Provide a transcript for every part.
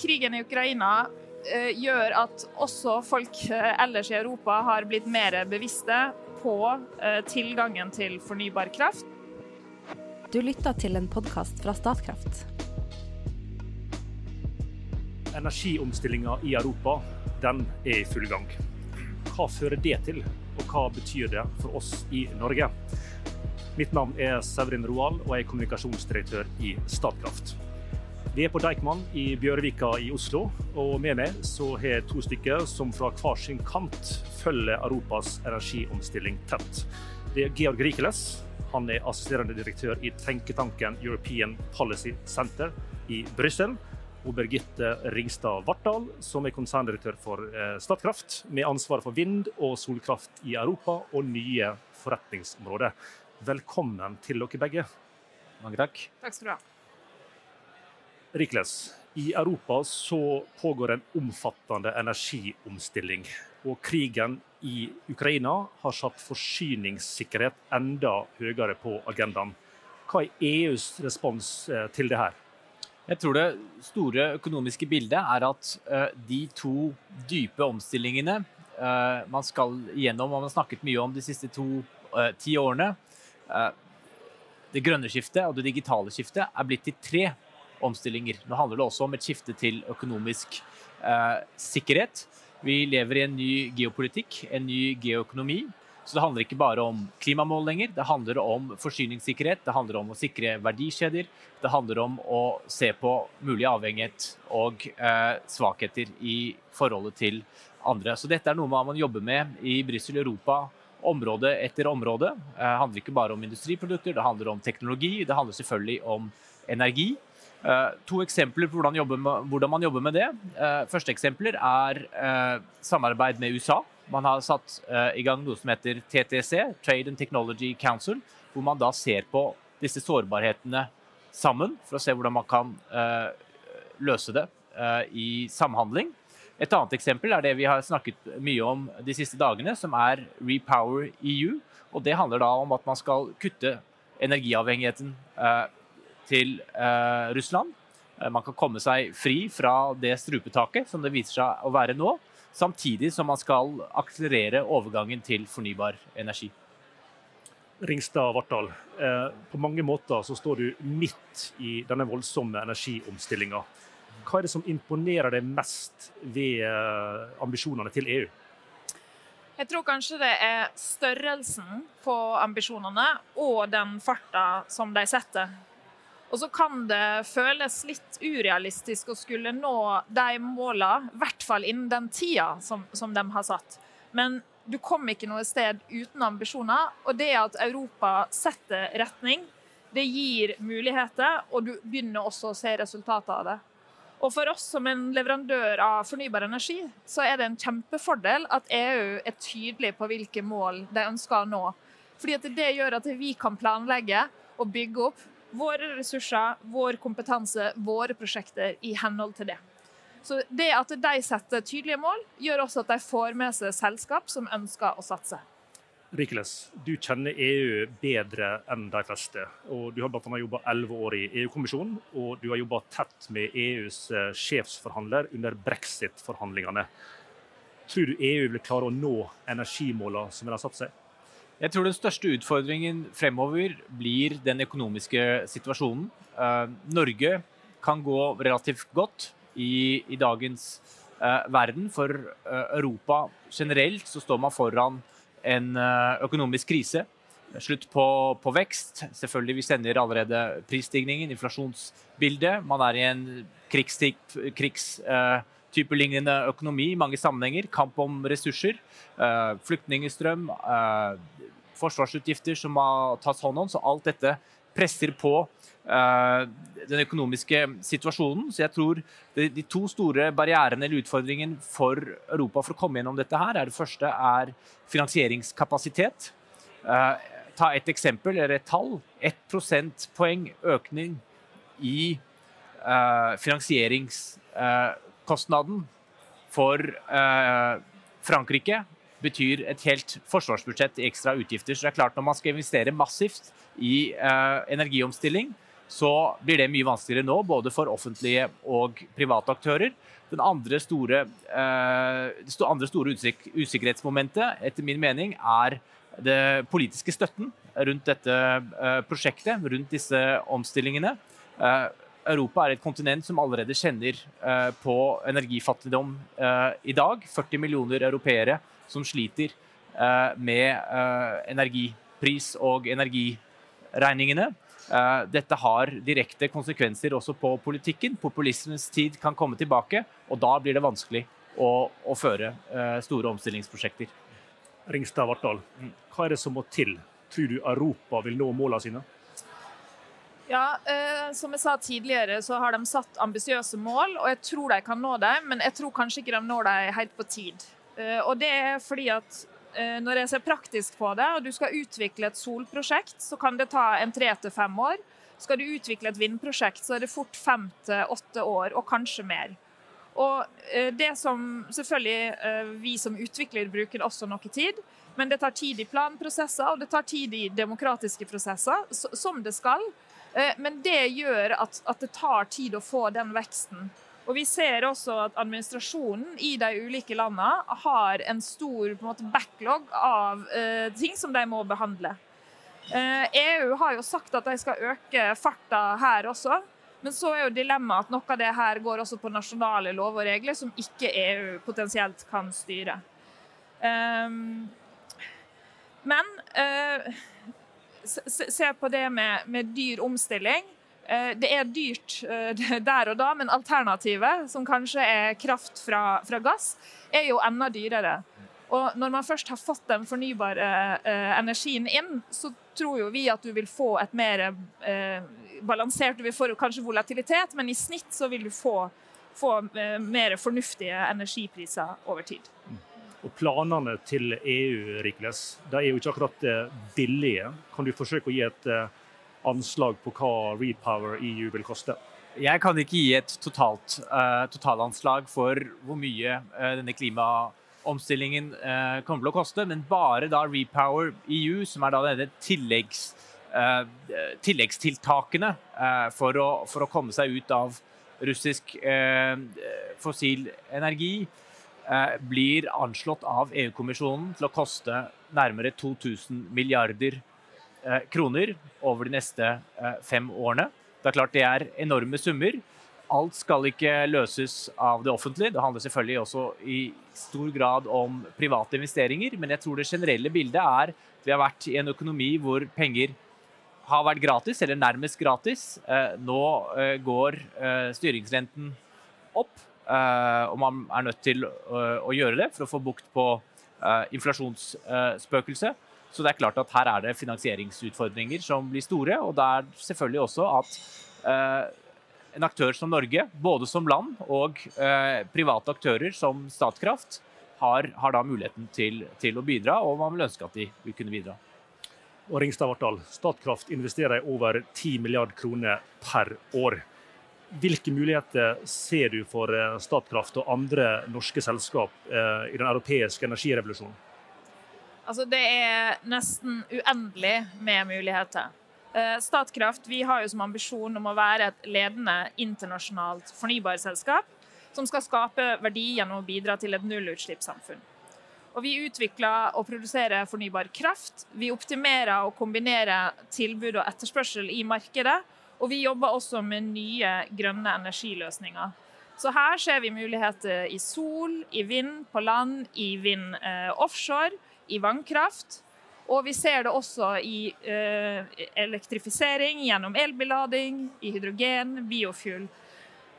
Krigen i Ukraina eh, gjør at også folk eh, ellers i Europa har blitt mer bevisste på eh, tilgangen til fornybar kraft. Du lytter til en podkast fra Statkraft. Energiomstillinga i Europa den er i full gang. Hva fører det til, og hva betyr det for oss i Norge? Mitt navn er Severin Roald, og jeg er kommunikasjonsdirektør i Statkraft. Vi er på Deichman i Bjørvika i Oslo, og med meg så har jeg to stykker som fra hver sin kant følger Europas energiomstilling tett. Det er Georg Rikeles. Han er assisterende direktør i tenketanken European Policy Center i Brussel. Og Birgitte Ringstad Vartdal, som er konserndirektør for eh, Statkraft, med ansvar for vind- og solkraft i Europa og nye forretningsområder. Velkommen til dere begge. Mange takk. Takk skal du ha. Rikles, i Europa så pågår en omfattende energiomstilling. Og krigen i Ukraina har satt forsyningssikkerhet enda høyere på agendaen. Hva er EUs respons eh, til det her? Jeg tror det store økonomiske bildet er at uh, de to dype omstillingene uh, man skal igjennom, og man har snakket mye om de siste to ti årene, det grønne skiftet og det digitale skiftet er blitt til tre omstillinger. Nå handler det også om et skifte til økonomisk eh, sikkerhet. Vi lever i en ny geopolitikk, en ny geoøkonomi. Så det handler ikke bare om klimamål lenger, det handler om forsyningssikkerhet, det handler om å sikre verdikjeder, det handler om å se på mulig avhengighet og eh, svakheter i forholdet til andre. Så dette er noe man jobber med i Brussel, Europa, område etter område. Eh, det handler ikke bare om industriprodukter, det handler om teknologi, det handler selvfølgelig om energi. Uh, to eksempler på hvordan, med, hvordan, man jobber med det. Uh, første eksempler er uh, samarbeid med USA. Man har satt i gang noe som heter TTC, Trade and Technology Council, hvor man da ser på disse sårbarhetene sammen for å se hvordan man kan løse det i samhandling. Et annet eksempel er det vi har snakket mye om de siste dagene, som er Repower EU. og Det handler da om at man skal kutte energiavhengigheten til eh, Russland. Eh, man kan komme seg fri fra det strupetaket som det viser seg å være nå, samtidig som man skal akselerere overgangen til fornybar energi. Ringstad Vartdal, eh, på mange måter så står du midt i denne voldsomme energiomstillinga. Hva er det som imponerer deg mest ved ambisjonene til EU? Jeg tror kanskje det er størrelsen på ambisjonene og den farta som de setter. Og så kan det føles litt urealistisk å skulle nå de målene, i hvert fall innen den tida som, som de har satt. Men du kommer ikke noe sted uten ambisjoner. Og det at Europa setter retning, det gir muligheter, og du begynner også å se resultatet av det. Og for oss som en leverandør av fornybar energi, så er det en kjempefordel at EU er tydelig på hvilke mål de ønsker å nå. Fordi det gjør at vi kan planlegge og bygge opp våre ressurser, vår kompetanse, våre prosjekter i henhold til det. Så det at de setter tydelige mål, gjør også at de får med seg selskap som ønsker å satse. Rikeles, du kjenner EU bedre enn de fleste. og Du har bl.a. jobba elleve år i EU-kommisjonen, og du har jobba tett med EUs eh, sjefsforhandler under brexit-forhandlingene. Tror du EU vil klare å nå energimålene som de har satt seg? Jeg tror den største utfordringen fremover blir den økonomiske situasjonen. Uh, Norge kan gå relativt godt i, i dagens uh, verden. For uh, Europa generelt så står man foran en økonomisk krise. Slutt på, på, vekst. Selvfølgelig, Vi sender allerede prisstigningen, inflasjonsbildet. Man er i en krigstype krigs, lignende økonomi i mange sammenhenger. Kamp om ressurser. Flyktningstrøm forsvarsutgifter som må tas hånd om. Så alt dette presser på uh, den økonomiske situasjonen. Så jeg tror de, to store barrierene eller utfordringen for Europa for å komme gjennom dette her, er det første er finansieringskapasitet. Ta et eksempel, eller et tall. Ett prosentpoeng økning i uh, finansieringskostnaden for Frankrike betyr et helt forsvarsbudsjett i ekstra utgifter. Så det er klart Når man skal investere massivt i eh, energiomstilling, så blir det mye vanskeligere nå, både for offentlige og private aktører. Den andre store, det andre store usikkerhetsmomentet, etter min mening, er det politiske støtten rundt dette prosjektet, rundt disse omstillingene. Europa er et kontinent som allerede kjenner eh, på energifattigdom eh, i dag. 40 millioner europeere som sliter eh, med energipris og energiregningene. Dette har direkte konsekvenser også på politikken. Populismens tid kan komme tilbake, og da blir det vanskelig å, å føre store omstillingsprosjekter. Ringstad Vartdal, hva er det som må til? Tror du Europa vil nå målene sine? Ja, eh, Som jeg sa tidligere, så har de satt ambisiøse mål, og jeg tror de kan nå dem, men jeg tror kanskje ikke de når dem helt på tid. Eh, og det er fordi at eh, når jeg ser praktisk på det, og du skal utvikle et solprosjekt, så kan det ta en tre til fem år. Skal du utvikle et vindprosjekt, så er det fort fem til åtte år, og kanskje mer. Og eh, det som selvfølgelig eh, vi som utvikler bruker også noe tid, men det tar tid i planprosesser, og det tar tid i demokratiske prosesser, som det skal. Eh, men det gjør at, at, det tar tid å få den veksten. Og Vi ser også at administrasjonen i de ulike landene har en stor en måte, backlog av eh, ting som de må behandle. Eh, EU har jo sagt at de skal øke farta her også. Men så er jo dilemmaet at noe av det her går også på nasjonale lover og regler som ikke EU potensielt kan styre. Eh, men se på det med, med dyr omstilling. Eh, det er dyrt eh, der og da, men alternativet, som kanskje er kraft fra, fra gass, er jo enda dyrere. Og når man først har fått den fornybare eh, energien inn, så tror jo vi at du vil få et mer balansert Du vil få kanskje volatilitet, men i snitt så vil du få, få mer fornuftige energipriser over tid. Og Planene til EU Rikles, de er jo ikke akkurat eh, billige. Kan du forsøke å gi et eh, anslag på hva Repower EU vil koste? Jeg kan ikke gi et totalt, uh, totalanslag for hvor mye denne klimaomstillingen kommer til å koste, men bare da Repower EU, som er da denne tilleggs, tilleggstiltakene for å, for, å, komme seg ut av russisk fossil energi, blir anslått av EU-kommisjonen til å koste nærmere 2000 milliarder eh, kroner over de neste eh, fem årene. Det er klart det er enorme summer. Alt skal ikke løses av det offentlige. Det handler selvfølgelig også i stor grad om private investeringer, men jeg tror det generelle bildet er at vi har vært i en økonomi hvor penger har vært gratis, eller nærmest gratis. Nå går styringsrenten opp. Eh, og man er nødt til å gjøre det for å få bukt på eh, inflasjonsspøkelset. Så det er klart at her er det finansieringsutfordringer som blir store. Og det er selvfølgelig også at eh, en aktør som Norge, både som land og private aktører som Statkraft, har, har da muligheten til, til, å bidra, og man vil ønske at de vil kunne bidra. Og Ringstad Vartdal, Statkraft investerer over 10 milliarder kroner per år. Hvilke muligheter ser du for eh, Statkraft og andre norske selskap eh, i den europeiske energirevolusjonen? Altså, det er nesten uendelig med muligheter. Eh, Statkraft vi har jo som ambisjon om å være et ledende internasjonalt fornybarselskap som skal skape verdi gjennom å bidra til et nullutslippssamfunn. Og vi utvikler og produserer fornybar kraft. Vi optimerer og kombinerer tilbud og etterspørsel i markedet og vi jobber også med nye grønne energiløsninger. Så her ser vi muligheter i sol, i vind på land, i vind eh, offshore, i vannkraft. Og vi ser det også i eh, elektrifisering gjennom elbillading, i hydrogen, biofuel.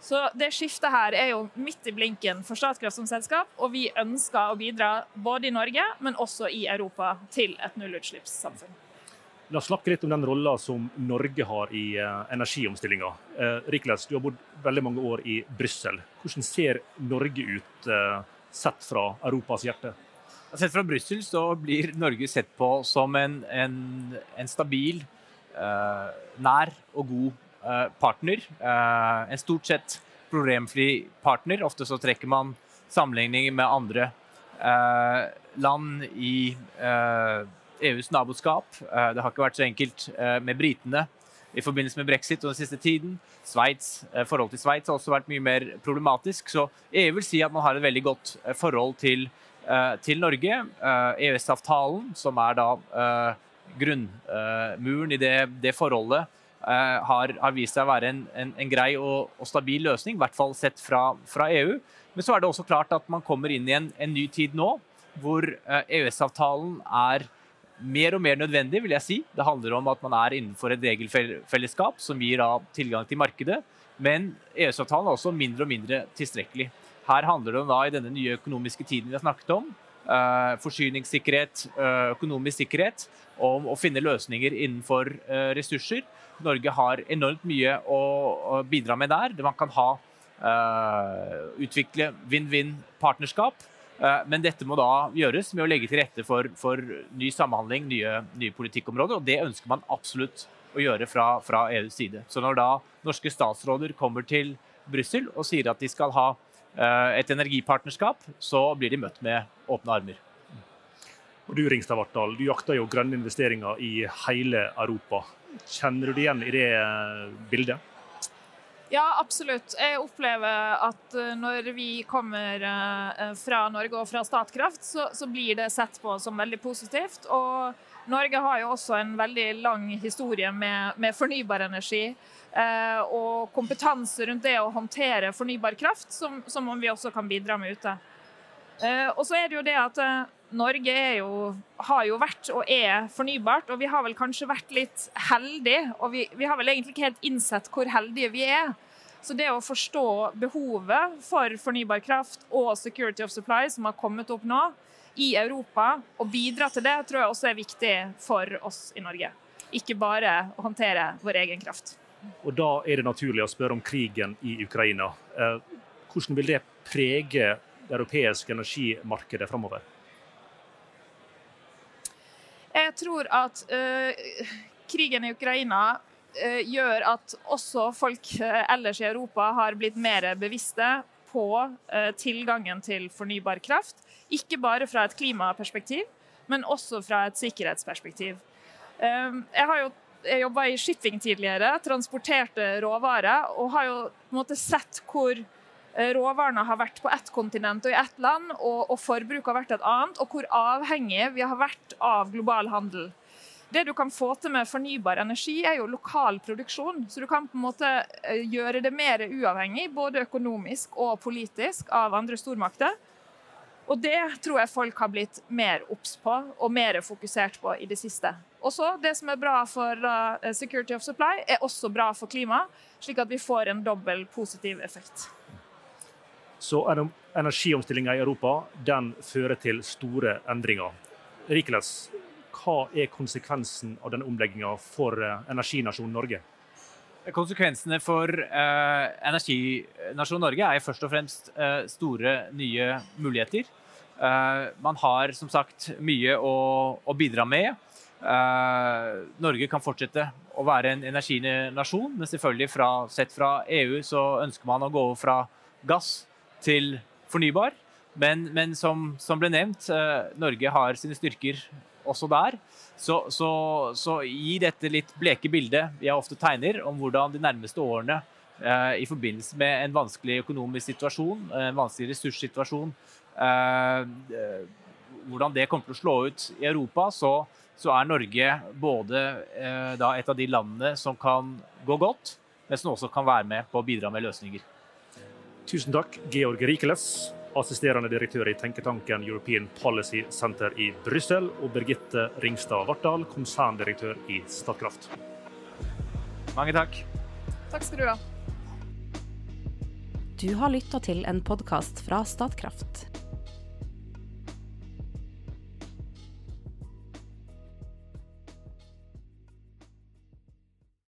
Så det skiftet her er jo midt i blinken for Statkraft som selskap, og vi ønsker å bidra både i Norge, men også i Europa til et nullutslippssamfunn. La oss snakke litt om den rolla som Norge har i uh, energiomstillinga. Uh, Rikles, du har bodd veldig mange år i Brussel. Hvordan ser Norge ut uh, sett fra Europas hjerte? Sett fra Brussel blir Norge sett på som en, en, en stabil, nær og god partner. en stort sett problemfri partner. Ofte så trekker man sammenligninger med andre land i EUs naboskap. Eh, det har ikke vært så enkelt eh, med britene i forbindelse med brexit og den siste tiden. Sveits, forholdet til Sveits har også vært mye mer problematisk. Så EU vil si at man har et veldig godt forhold til, til Norge. EØS-avtalen, som er da grunnmuren i det, det forholdet, har, har, vist seg å være en, en, en grei og, og, stabil løsning, i hvert fall sett fra, fra, EU. Men så er det også klart at man kommer inn i en, en ny tid nå, hvor EØS-avtalen er mer og mer nødvendig, vil jeg si. Det handler om at man er innenfor et regelfellesskap som gir tilgang til markedet. Men EØS-avtalen er også mindre og mindre tilstrekkelig. Her handler det om da i denne nye økonomiske tiden vi har snakket om, uh, forsyningssikkerhet, uh, økonomisk sikkerhet, om å finne løsninger innenfor uh, ressurser. Norge har enormt mye å, bidra med der. Man kan ha, utvikle vinn-vinn-partnerskap Eh, men dette må da gjøres med å legge til rette for, for ny samhandling, nye, nye, politikkområder. Og det ønsker man absolutt å gjøre fra, fra, EUs side. Så når da norske statsråder kommer til Brussel og sier at de skal ha eh, et energipartnerskap, så blir de møtt med åpne armer. Og Du Ringstad Vartdal, du jakter jo grønne investeringer i hele Europa. Kjenner du det igjen i det eh, bildet? Ja, absolutt. Jeg opplever at eh, når vi kommer eh, fra Norge og fra Statkraft, så, så, blir det sett på som veldig positivt. Og Norge har jo også en veldig lang historie med, med fornybar energi. Eh, og kompetanse rundt det å håndtere fornybar kraft, som, som vi også kan bidra med ute. Eh, og så er det jo det at eh, Norge jo, har jo vært og er fornybart, og vi har vel kanskje vært litt heldige. Og vi, vi, har vel egentlig ikke helt innsett hvor heldige vi er. Så det å forstå behovet for fornybar kraft og security of supply som har kommet opp nå i Europa, og bidra til det, tror jeg også er viktig for oss i Norge. Ikke bare å håndtere vår egen kraft. Og Da er det naturlig å spørre om krigen i Ukraina. Eh, hvordan vil det prege det europeiske energimarkedet framover? Jeg tror at uh, krigen i Ukraina uh, gjør at også folk uh, ellers i Europa har blitt mer bevisste på tilgangen til fornybar kraft. Ikke bare fra et klimaperspektiv, men også fra et sikkerhetsperspektiv. Jeg har jo jeg jobba i shipping tidligere, transporterte råvarer, og har jo på en måte sett hvor Eh, råvarene har vært på ett kontinent og i ett land, og, og forbruket har vært et annet, og hvor avhengig vi har vært av global handel. Det du kan få til med fornybar energi, er jo lokal produksjon. Så du kan på en måte eh, gjøre det mer uavhengig, både økonomisk og politisk, av andre stormakter. Og det tror jeg folk har blitt mer obs på og mer fokusert på i det siste. Også det som er bra for uh, security of supply, er også bra for klimaet, slik at vi får en dobbel positiv effekt. Så energiomstillinga i Europa den fører til store endringer. Rikeles, hva er konsekvensen av denne omlegginga for eh, energinasjonen Norge? Konsekvensene for eh, energinasjonen Norge er først og fremst eh, store, nye muligheter. Eh, man har som sagt mye å, å bidra med. Norge kan fortsette å være en energinasjon, men selvfølgelig fra, sett fra EU så ønsker man å gå fra gass til fornybar. Men, men som, som, ble nevnt, eh, Norge har sine styrker også der. Så, så, så i dette litt bleke bildet jeg ofte tegner om hvordan de nærmeste årene eh, i forbindelse med en vanskelig økonomisk situasjon, en vanskelig ressurssituasjon, eh, hvordan det kommer til å slå ut i Europa, så, så er Norge både eh, et av de landene som kan gå godt, men som også kan være med på å bidra med løsninger. Tusen takk, Georg Rikeles, assisterende direktør i tenketanken European Policy Center i Brussel, og Birgitte Ringstad Vartdal, konserndirektør i Statkraft. Mange takk. Takk skal du ha. Du har lytta til en podkast fra Statkraft.